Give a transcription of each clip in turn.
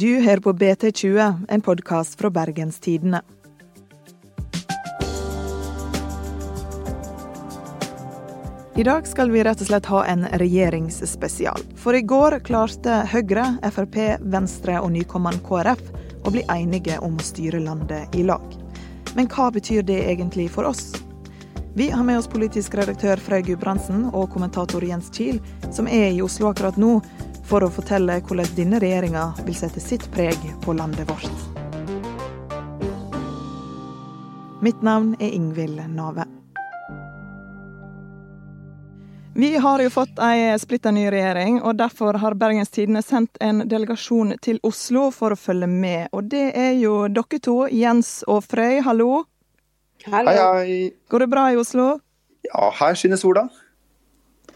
Du hører på BT20, en podkast fra Bergens Tidende. I dag skal vi rett og slett ha en regjeringsspesial. For i går klarte Høyre, Frp, Venstre og nykommeren KrF å bli enige om å styre landet i lag. Men hva betyr det egentlig for oss? Vi har med oss politisk redaktør Frøy Gudbrandsen og kommentator Jens Kiel, som er i Oslo akkurat nå, for å fortelle hvordan denne regjeringa vil sette sitt preg på landet vårt. Mitt navn er Ingvild Nave. Vi har jo fått ei splitter ny regjering, og derfor har Bergens Tidende sendt en delegasjon til Oslo for å følge med. Og det er jo dere to, Jens og Frøy, hallo. Hallo. Hei, hei. Går det bra i Oslo? Ja, her skinner sola.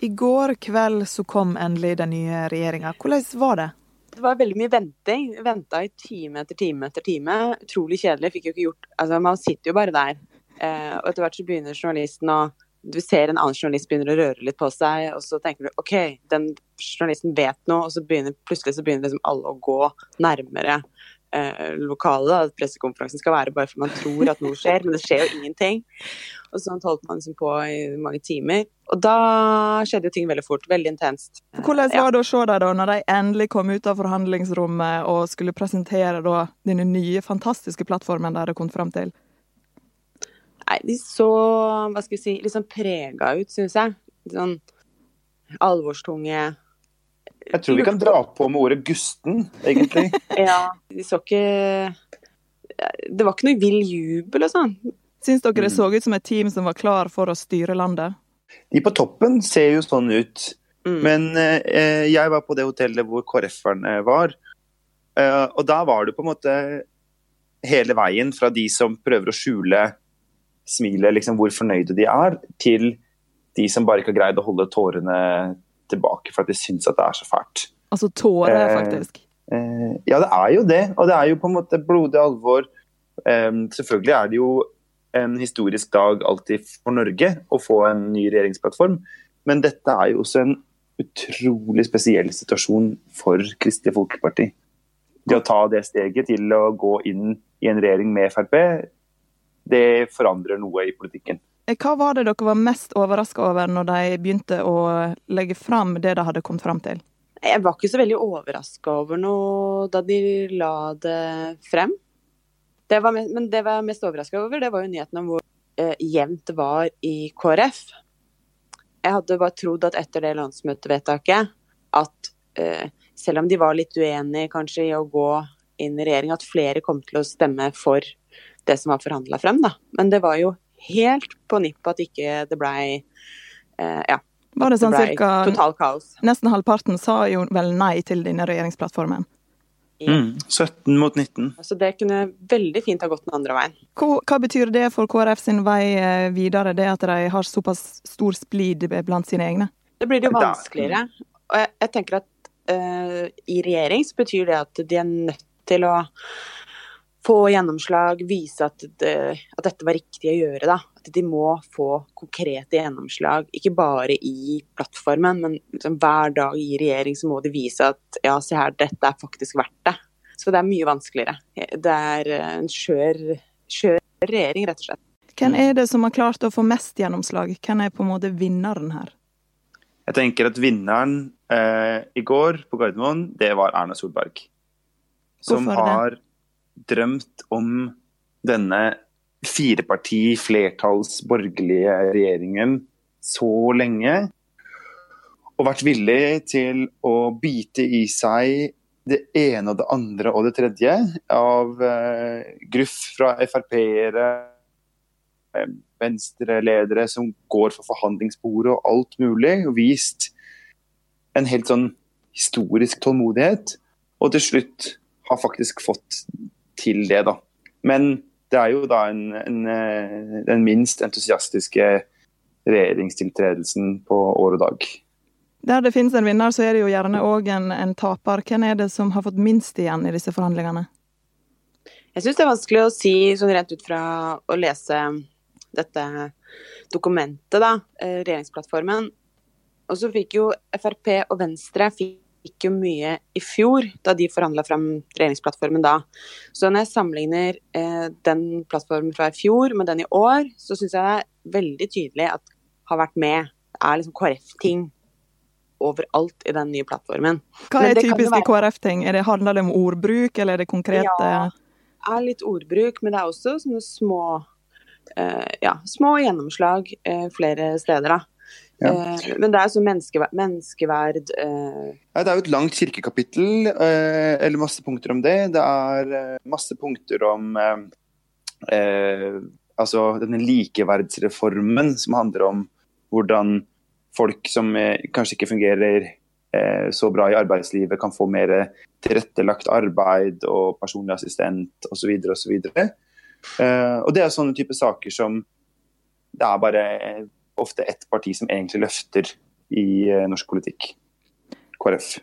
I går kveld så kom endelig den nye regjeringa. Hvordan var det? Det var veldig mye venting. Venta i time etter time etter time. Utrolig kjedelig. Fikk jo ikke gjort Altså, man sitter jo bare der. Eh, og etter hvert så begynner journalisten å du ser en annen journalist begynner å røre litt på seg, og så tenker du OK, den journalisten vet noe, og så begynner plutselig så begynner liksom alle å gå nærmere eh, lokalet. At pressekonferansen skal være bare for man tror at noe skjer, men det skjer jo ingenting. Og sånn holdt man liksom på i mange timer. Og da skjedde jo ting veldig fort. Veldig intenst. Hvordan var det å se deg da, når de endelig kom ut av forhandlingsrommet og skulle presentere da denne nye, fantastiske plattformen de hadde kommet fram til? Nei, de så hva skal vi si, litt sånn prega ut, syns jeg. Sånn alvorstunge. Jeg tror vi kan dra på med ordet gusten, egentlig. ja, vi så ikke Det var ikke noe vill jubel og sånn. Syns dere det så ut som et team som var klar for å styre landet? De på toppen ser jo sånn ut. Mm. Men eh, jeg var på det hotellet hvor KrF-erne var. Eh, og da var det på en måte hele veien fra de som prøver å skjule smilet, liksom, hvor fornøyde de er, til de som bare ikke har greid å holde tårene tilbake for at de syns at det er så fælt. Altså tårer, eh, faktisk? Eh, ja, det er jo det. Og det er jo på en måte blodig alvor. Eh, selvfølgelig er det jo en historisk dag alltid for Norge å få en ny regjeringsplattform, men dette er jo også en utrolig spesiell situasjon for Kristelig Folkeparti. Det å ta det steget til å gå inn i en regjering med Frp, det forandrer noe i politikken. Eh, hva var det dere var mest overraska over når de begynte å legge fram det de hadde kommet fram til? Jeg var ikke så veldig overraska over noe da de la det frem. Det mest, men det jeg var mest overraska over, det var jo nyheten om hvor eh, jevnt det var i KrF. Jeg hadde bare trodd at etter det landsmøtevedtaket at eh, selv om de var litt uenige kanskje i å gå inn i regjering, at flere kom til å stemme for det som var forhandla frem, da. Men det var jo helt på nippet at ikke det blei eh, ja. Var det sånn det cirka total kaos. Nesten halvparten sa jo vel nei til denne regjeringsplattformen. Mm, 17 mot 19. Så det kunne veldig fint ha gått den andre veien. Hva, hva, betyr det for KrF sin vei eh, videre, det at de har såpass stor splid blant sine egne? Det blir det jo vanskeligere. Og jeg, jeg tenker at uh, i regjering så betyr det at de er nødt til å få gjennomslag, vise at, det, at, dette var riktig å gjøre. Da. At de må få konkrete gjennomslag, ikke bare i plattformen, men liksom hver dag i regjering så må de vise at ja, se her, dette er faktisk verdt det. Så det er mye vanskeligere. Det er en skjør, skjør regjering, rett og slett. Hvem er det som har klart å få mest gjennomslag? Hvem er på en måte vinneren her? Jeg tenker at vinneren eh, i går på Gardermoen, det var Erna Solberg. Som har drømt om denne fireparti, flertalls, borgerlige regjeringen så lenge. Og vært villig til å bite i seg det ene og det andre og det tredje av eh, gruff fra Frp-ere, eh, venstreledere som går for forhandlingsbordet og alt mulig, og vist en helt sånn historisk tålmodighet. Og til slutt har faktisk fått til det, da. Men det er jo da en, en, eh, den minst entusiastiske regjeringstiltredelsen på år og dag. Der det finnes en vinner, så er det jo gjerne òg en, en, taper. Hvem er det som har fått minst igjen i disse forhandlingene? Jeg syns det er vanskelig å si sånn rent ut fra å lese dette dokumentet, da, eh, regjeringsplattformen. Og så fikk jo Frp og Venstre fikk gikk jo mye i fjor, da de forhandla fram regjeringsplattformen da. Så når jeg sammenligner eh, den plattformen fra i fjor med den i år, så syns jeg det er veldig tydelig at har vært med. Det er liksom KrF-ting overalt i den nye plattformen. Hva er typiske være... KrF-ting? Handler det om ordbruk, eller er det konkrete Ja, det er litt ordbruk, men det er også sånne små, eh, ja, små gjennomslag eh, flere steder, da. Ja. Uh, men det er så menneskeverd, menneskeverd ja, Det er jo et langt kirkekapittel, eller masse punkter om det. Det er masse punkter om altså denne likeverdsreformen som handler om hvordan folk som eh, kanskje ikke fungerer eh, så bra i arbeidslivet, kan få mer tilrettelagt arbeid og personlig assistent osv. osv. Eh, og det er sånne type saker som det er bare ofte ett parti som egentlig løfter i norsk politikk. KrF.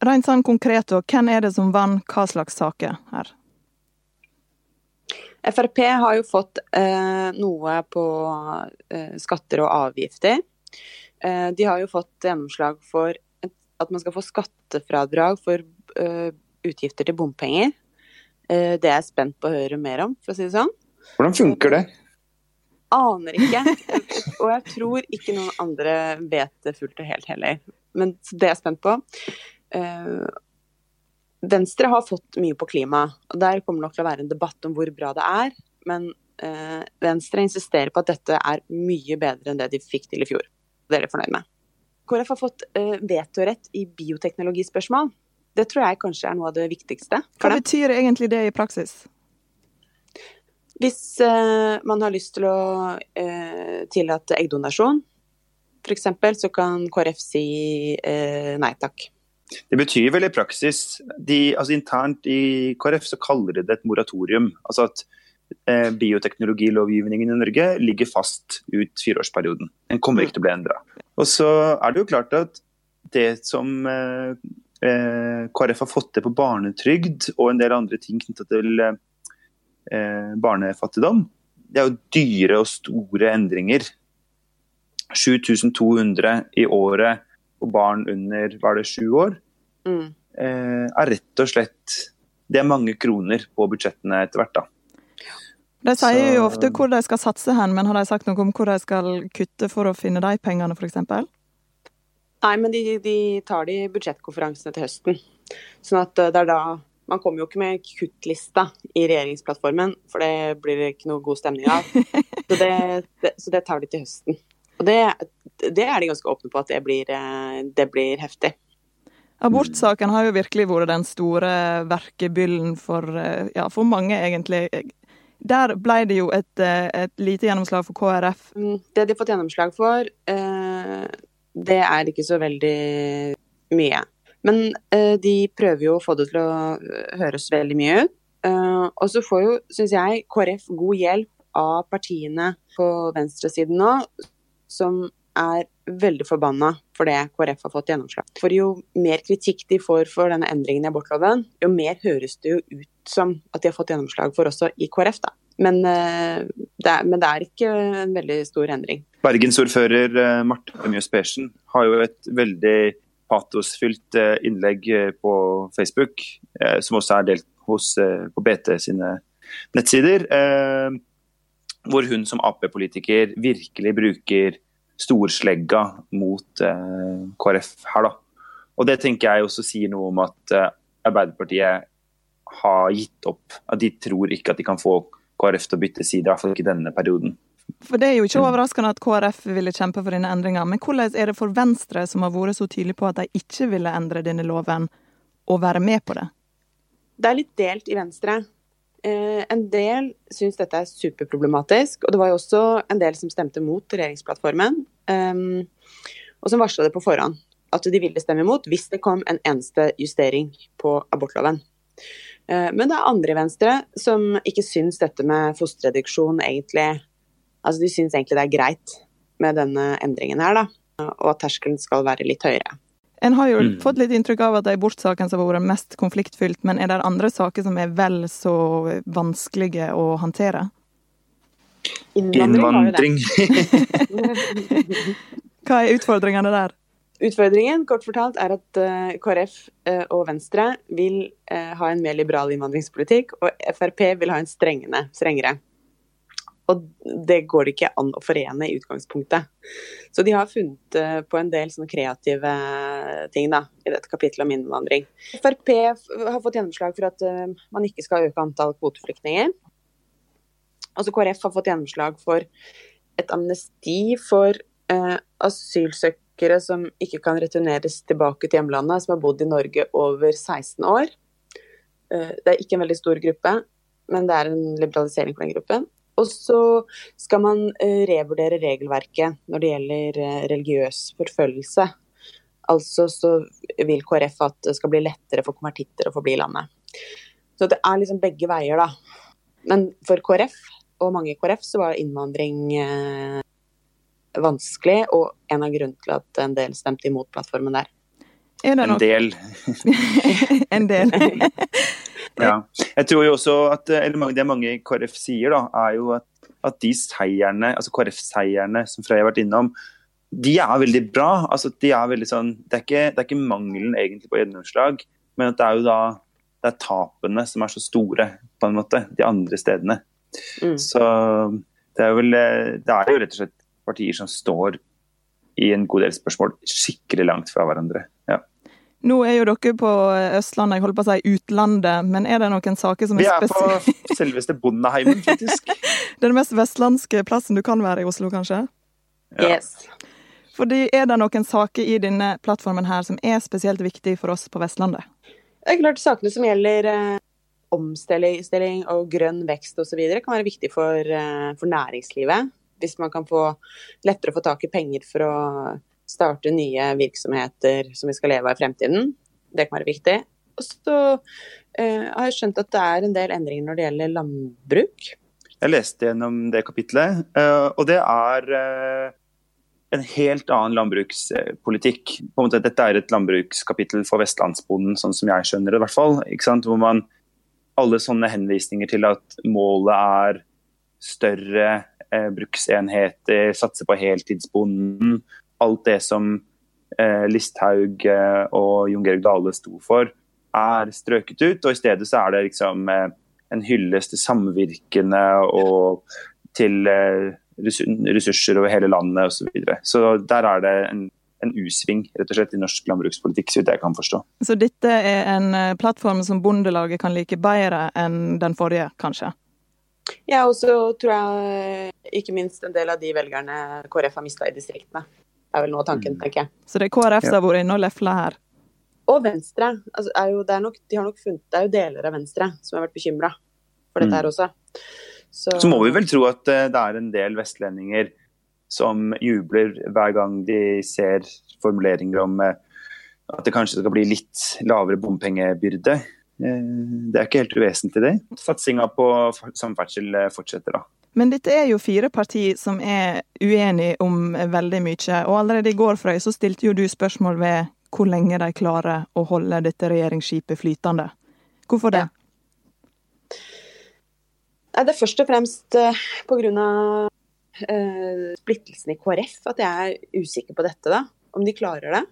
Rent sånn konkret, og hvem er det som vant hva slags saker her? Frp har jo fått eh, noe på eh, skatter og avgifter. Eh, de har jo fått gjennomslag for et, at man skal få skattefradrag for eh, utgifter til bompenger. Eh, det er jeg spent på å høre mer om, for å si det sånn. Hvordan funker det? Aner ikke. Og jeg tror ikke noen andre vet det fullt og helt heller. Men det er jeg spent på. Eh, Venstre har fått mye på klima, og der kommer det nok til å være en debatt om hvor bra det er. Men eh, Venstre insisterer på at dette er mye bedre enn det de fikk til i fjor. Det er de fornøyd med. KrF har fått eh, vetorett i bioteknologispørsmål. Det tror jeg kanskje er noe av det viktigste. Hva betyr egentlig det i praksis? Hvis eh, man har lyst til å eh, tillate eggdonasjon, f.eks., så kan KrF si eh, nei takk. Det betyr vel i praksis de, altså Internt i KrF så kaller de det et moratorium. Altså at eh, bioteknologilovgivningen i Norge ligger fast ut fireårsperioden. Den kommer ikke til å bli endra. Og så er det jo klart at det som eh, KrF har fått til på barnetrygd og en del andre ting knytta til eh, barnefattigdom, det er jo dyre og store endringer. 7200 i året og barn under var det sju år, mm. eh, er rett og slett Det er mange kroner på budsjettene etter hvert, da. De sier jo ofte hvor de skal satse hen, men har de sagt noe om hvor de skal kutte for å finne de pengene, f.eks.? Nei, men de, de tar de budsjettkonferansene til høsten. Sånn at eh, det er da man kommer jo ikke med kuttlista i regjeringsplattformen, for det blir det ikke noe god stemning av. Så det, det, så det tar de til høsten. Og det, det, er de ganske åpne på at det blir, eh, det blir heftig. Abortsaken har jo virkelig vært den store verkebyllen for, eh, ja, for mange, egentlig. Der ble det jo et, eh, et, lite gjennomslag for KrF. Mm, det de har fått gjennomslag for, det er ikke så veldig mye. Men de prøver jo å få det til å høres veldig mye ut. Og så får jo, syns jeg, KrF god hjelp av partiene på venstresiden nå, som er veldig forbanna for det KrF har fått gjennomslag. For jo mer kritikk de får for denne endringen i abortloven, jo mer høres det jo ut som at de har fått gjennomslag for også i KrF, da. Men, eh, det er, men det er ikke en veldig stor endring. Bergensordfører eh, Marte Mjøs Persen har jo et veldig patosfylt eh, innlegg på Facebook, som også er delt hos, på BT sine nettsider hvor hun som Ap-politiker virkelig bruker storslegga mot eh, KrF her, da. Og det tenker jeg også sier noe om at eh, Arbeiderpartiet har gitt opp. At de tror ikke at de kan få KrF til å bytte side, i hvert fall ikke denne perioden. For Det er jo ikke overraskende at KrF ville kjempe for denne endringa. Men hvordan er det for Venstre, som har vært så tydelig på at de ikke ville endre denne loven, å være med på det? Det er litt delt i Venstre. Eh, en del syns dette er superproblematisk, og det var jo også en del som stemte mot regjeringsplattformen. Um, og som varsla det på forhånd, at de ville stemme imot hvis det kom en eneste justering på abortloven. Uh, men det er andre i Venstre som ikke syns dette med fosterreduksjon egentlig Altså de syns egentlig det er greit med denne endringen her, da. Og at terskelen skal være litt høyere. En har jo mm. fått litt inntrykk av at det er abortsaken som har vært mest konfliktfylt, men er det andre saker som er vel så vanskelige å håndtere? Innvandring. Hva er utfordringene der? Utfordringen kort fortalt er at uh, KrF uh, og Venstre vil uh, ha en mer liberal innvandringspolitikk, og Frp vil ha en strengende, strengere. Og det går det ikke an å forene i utgangspunktet. Så de har funnet på en del sånne kreative ting da, i dette kapittelet om innvandring. Frp har fått gjennomslag for at man ikke skal øke antall kvoteflyktninger. Altså KrF har fått gjennomslag for et amnesti for asylsøkere som ikke kan returneres tilbake til hjemlandet, som har bodd i Norge over 16 år. Eh, det er ikke en veldig stor gruppe, men det er en liberalisering for den gruppen. Og så skal man eh, revurdere regelverket når det gjelder eh, religiøs forfølgelse. Altså så vil KrF at det skal bli lettere for konvertitter å få bli i landet. Så det er liksom begge veier, da. Men for KrF, og mange i KrF, så var innvandring vanskelig, og en av grunnene til at en del stemte imot plattformen der. En del. en del. Ja. Jeg tror jo også at eller det mange KrF sier, da, er jo at, at de seierne, altså KrF-seierne som Freya har vært innom, de er veldig bra. Altså, de er veldig sånn, det, er ikke, det er ikke mangelen egentlig på gjennomslag, men at det er jo da det er tapene som er så store, på en måte, de andre stedene. Mm. Så det er, vel, det er jo rett og slett partier som står i en god del spørsmål skikkelig langt fra hverandre. Ja. Nå er jo dere på Østlandet, jeg holder på å si utlandet, men er det noen saker som er spesielle? Vi er på selveste Bondeheimen, faktisk. det den mest vestlandske plassen du kan være i Oslo, kanskje? Ja. Yes. Fordi Er det noen saker i denne plattformen her som er spesielt viktig for oss på Vestlandet? Det er klart Sakene som gjelder eh, omstilling og grønn vekst osv. kan være viktig for, eh, for næringslivet hvis man kan få lettere å få tak i penger for å starte nye virksomheter som vi skal leve av i fremtiden. Det kan være viktig. Og så uh, har jeg skjønt at det er en del endringer når det gjelder landbruk. Jeg leste gjennom det kapitlet, uh, og det er uh, en helt annen landbrukspolitikk. På en måte, dette er et landbrukskapittel for vestlandsbonden, sånn som jeg skjønner det. i hvert fall. Hvor man alle sånne henvisninger til at målet er større eh, bruksenheter, satse på heltidsbonden. Alt det som eh, Listhaug eh, og Jon Georg Dale sto for, er strøket ut. Og i stedet så er det liksom eh, en hyllest til samvirkene og til eh, ressurser over hele landet osv. Så, videre. så der er det en en U-sving rett og slett i norsk landbrukspolitikk, så vidt jeg kan forstå. Så dette er en plattform som Bondelaget kan like bedre enn den forrige, kanskje? Ja, og så tror jeg ikke minst en del av de velgerne KrF har mista i distriktene. Er vel noe av tanken, mm. tenker jeg. Så det er KrF som har vært inne og lefla her? Og Venstre. Altså, er jo, det, er nok, de har nok funnet, det er jo deler av Venstre som har vært bekymra for dette her mm. også. Så... så må vi vel tro at eh, det er en del vestlendinger som jubler hver gang de ser formuleringer om eh, at det kanskje skal bli litt lavere bompengebyrde. Eh, det er ikke helt uvesentlig, det. Satsinga på samferdsel fortsetter, da. Men dette er jo fire partier som er uenige om veldig mye. Og allerede i går Frøy, så stilte jo du spørsmål ved hvor lenge de klarer å holde dette regjeringsskipet flytende. Hvorfor det? Ja. Det er først og fremst pga. Uh, splittelsen i KrF at jeg er usikker på dette. da, Om de klarer det.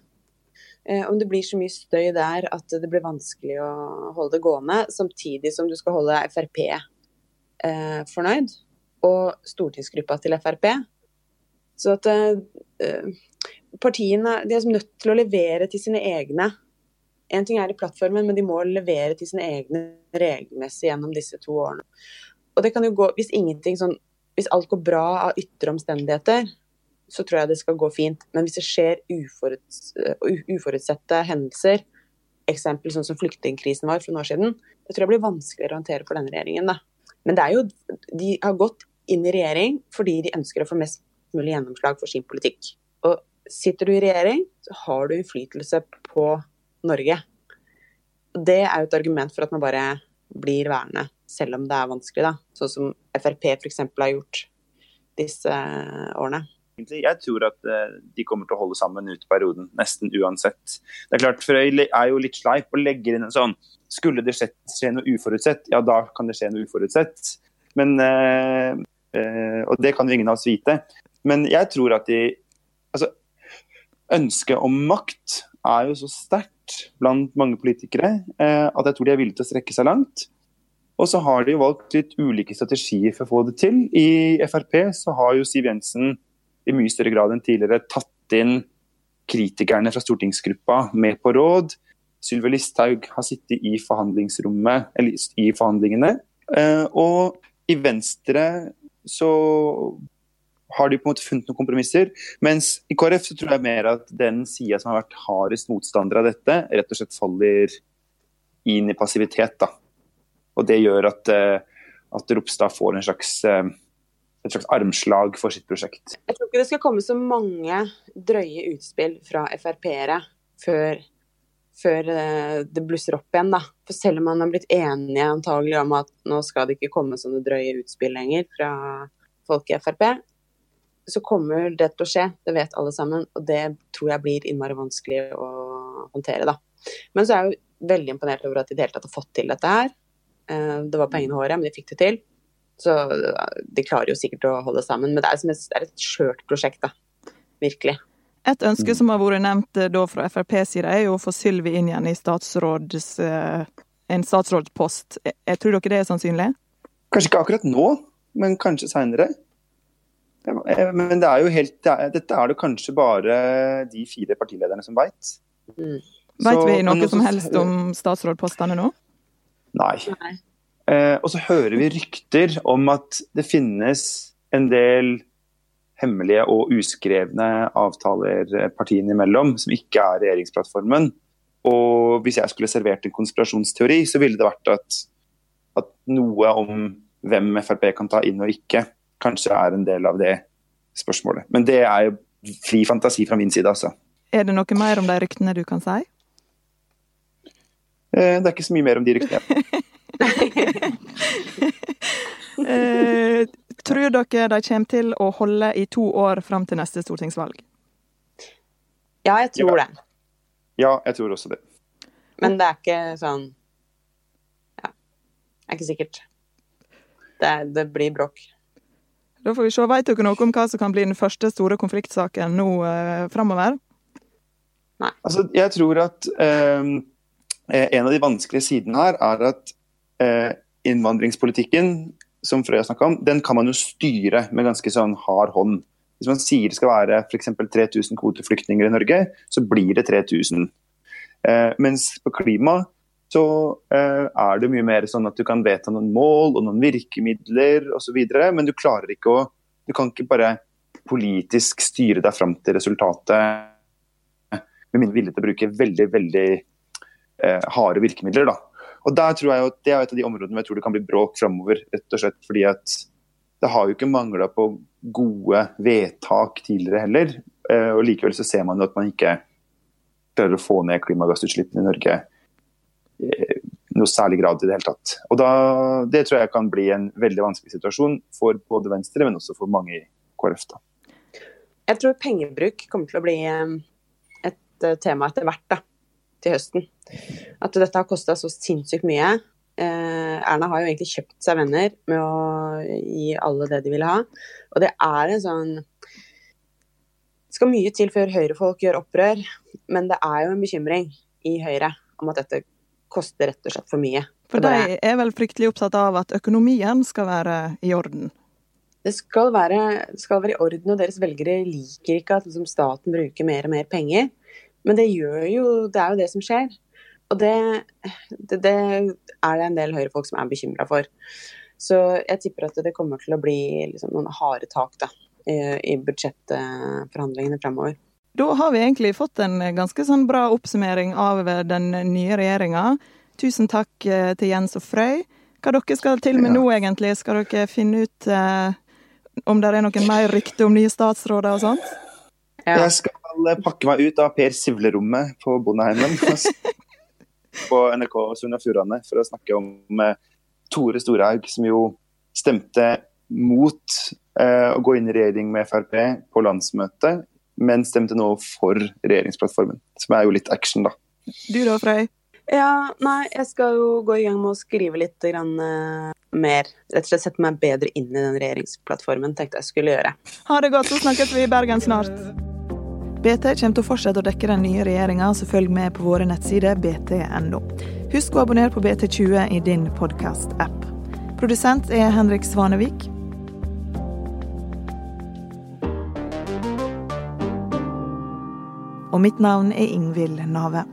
Eh, om det blir så mye støy der at det blir vanskelig å holde det gående, samtidig som du skal holde Frp eh, fornøyd, og stortingsgruppa til Frp. Så at eh, partiene de er nødt til å levere til sine egne. En ting er i plattformen, men de må levere til sine egne regelmessig gjennom disse to årene. Og det kan jo gå, hvis sånn, hvis alt går bra av ytre omstendigheter, så tror jeg det skal gå fint. Men hvis det skjer uforuts uforutsette hendelser, eksempel sånn som flyktningkrisen var for noen år siden, det tror jeg blir vanskeligere å håndtere for denne regjeringen. Da. Men det er jo, de har gått inn i regjering fordi de ønsker å få mest mulig gjennomslag for sin politikk. Og sitter du i regjering, så har du innflytelse på Norge. Det er jo et argument for at man bare blir værende, selv om det er vanskelig. da. Sånn som Frp f.eks. har gjort disse årene. Jeg tror at uh, de kommer til å holde sammen ut perioden, nesten uansett. Det er klart, Frøy er jo litt sleip og legger inn en sånn Skulle det skje, noe uforutsett, ja da kan det skje noe uforutsett. Men, uh, og det kan jo ingen av oss vite. Men jeg tror at de Altså, ønsket om makt er jo så sterkt blant mange politikere eh, at jeg tror de er villige til å strekke seg langt. Og så har de valgt litt ulike strategier for å få det til. I Frp så har jo Siv Jensen i mye større grad enn tidligere tatt inn kritikerne fra stortingsgruppa med på råd. Sylvi Listhaug har sittet i forhandlingsrommet, eller i forhandlingene. Eh, og i Venstre så har de på en måte funnet noen kompromisser. Mens i KrF så tror jeg mer at den sida som har vært hardest motstander av dette, rett og slett faller inn i passivitet. da. Og det gjør at, eh, at Ropstad får en slags, eh, et slags armslag for sitt prosjekt. Jeg tror ikke det skal komme så mange drøye utspill fra Frp-ere før, før, eh, det blusser opp igjen. da. For selv om man har blitt enige antagelig om at nå skal det ikke komme sånne drøye utspill lenger fra folk i Frp, så kommer det til å skje. Det vet alle sammen. Og det tror jeg blir innmari vanskelig å håndtere, da. Men så er jeg jo veldig imponert over at de i det hele tatt har fått til dette her. Eh, det var pengene håret, men de fikk det til. Så eh, de klarer jo sikkert å holde sammen. Men det et, det er et skjørt prosjekt, da. Virkelig. Et ønske som har vært nevnt eh, da fra Frp side, er jo å få Sylvi inn igjen i statsråds, en statsrådspost. Jeg tror dere det er sannsynlig? Kanskje ikke akkurat nå, men kanskje seinere. Men det er jo helt, det er, dette er det kanskje bare de fire partilederne som veit. Mm. Veit vi noe som helst om statsrådpostene nå? Nei. Nei. Eh, og så hører vi rykter om at det finnes en del hemmelige og uskrevne avtaler eh, partiene imellom, som ikke er regjeringsplattformen. Og hvis jeg skulle servert en konspirasjonsteori, så ville det vært at, at noe om hvem Frp kan ta inn og ikke, kanskje er en del av det spørsmålet. Men det er jo fri fantasi fra min side, altså. Er det noe mer om de ryktene du kan si? Eh, det er ikke så mye mer om de ryktene. eh, tror dere de kommer til å holde i to år fram til neste stortingsvalg? Ja, jeg tror ja. det. Ja, jeg tror også det. Men det er ikke sånn Ja, det er ikke sikkert. Det, det blir bråk. Da får vi se. Vet dere noe om hva som kan bli den første store konfliktsaken nå eh, framover? Nei. Altså, jeg tror at eh, Eh, en av de vanskelige sidene her er at eh, innvandringspolitikken som Frøya snakka om, den kan man jo styre med ganske sånn hard hånd. Hvis man sier det skal være f.eks. 3000 kvoteflyktninger i Norge, så blir det 3000. Eh, mens på klima så eh, er det mye mer sånn at du kan vedta noen mål og noen virkemidler osv., men du klarer ikke å Du kan ikke bare politisk styre deg fram til resultatet med min vilje til å bruke veldig, veldig eh, harde virkemidler. Da. Og der tror jeg jo, Det er et av de områdene hvor jeg tror det kan bli bråk framover. Rett og slett fordi at det har jo ikke mangla på gode vedtak tidligere heller. Eh, og Likevel så ser man jo at man ikke klarer å få ned klimagassutslippene i Norge eh, noe særlig grad i det hele tatt. Og da, Det tror jeg kan bli en veldig vanskelig situasjon for både Venstre, men også for mange i KrF. da. Jeg tror pengebruk kommer til å bli eh, et tema etter hvert. da til høsten. At dette har kosta så sinnssykt mye. Eh, Erna har jo egentlig kjøpt seg venner med å gi alle det de vil ha. Og det er en sånn Det skal mye til før Høyre-folk gjør opprør, men det er jo en bekymring i Høyre om at dette koster rett og slett for mye. For de er vel fryktelig opptatt av at økonomien skal være i orden? Det skal være, skal være i orden, og deres velgere liker ikke at liksom, staten bruker mer og mer penger. Men det jo Det er jo det som skjer. Og det, det, det er det en del høyrefolk som er bekymra for. Så jeg tipper at det kommer til å bli liksom noen harde tak da, i budsjettforhandlingene fremover. Da har vi egentlig fått en ganske sånn bra oppsummering av den nye regjeringa. Tusen takk eh, til Jens og Frøy. Hva dere skal til med nå, egentlig? Skal dere finne ut eh, om det er noen mer rykte om nye statsråder og sånt? Ja. Jeg skal pakke meg ut av Per Sivle-rommet på Bondeheimen på NRK Sogn og Fjordane for å snakke om eh, Tore Storhaug, som jo stemte mot eh, å gå inn i regjering med Frp på landsmøtet, men stemte nå for regjeringsplattformen. Som er jo litt action, da. Du da, Frøy? Ja, nei, jeg skal jo gå i gang med å skrive litt grann, uh, mer. Rett og slett sette meg bedre inn i den regjeringsplattformen, tenkte jeg skulle gjøre. Ha det godt, så snakkes vi i Bergen snart. BT kommer til å fortsette å dekke den nye regjeringa, så følg med på våre nettsider bt.no. Husk å abonnere på BT20 i din podkast-app. Produsent er Henrik Svanevik. Og mitt navn er Ingvild Nave.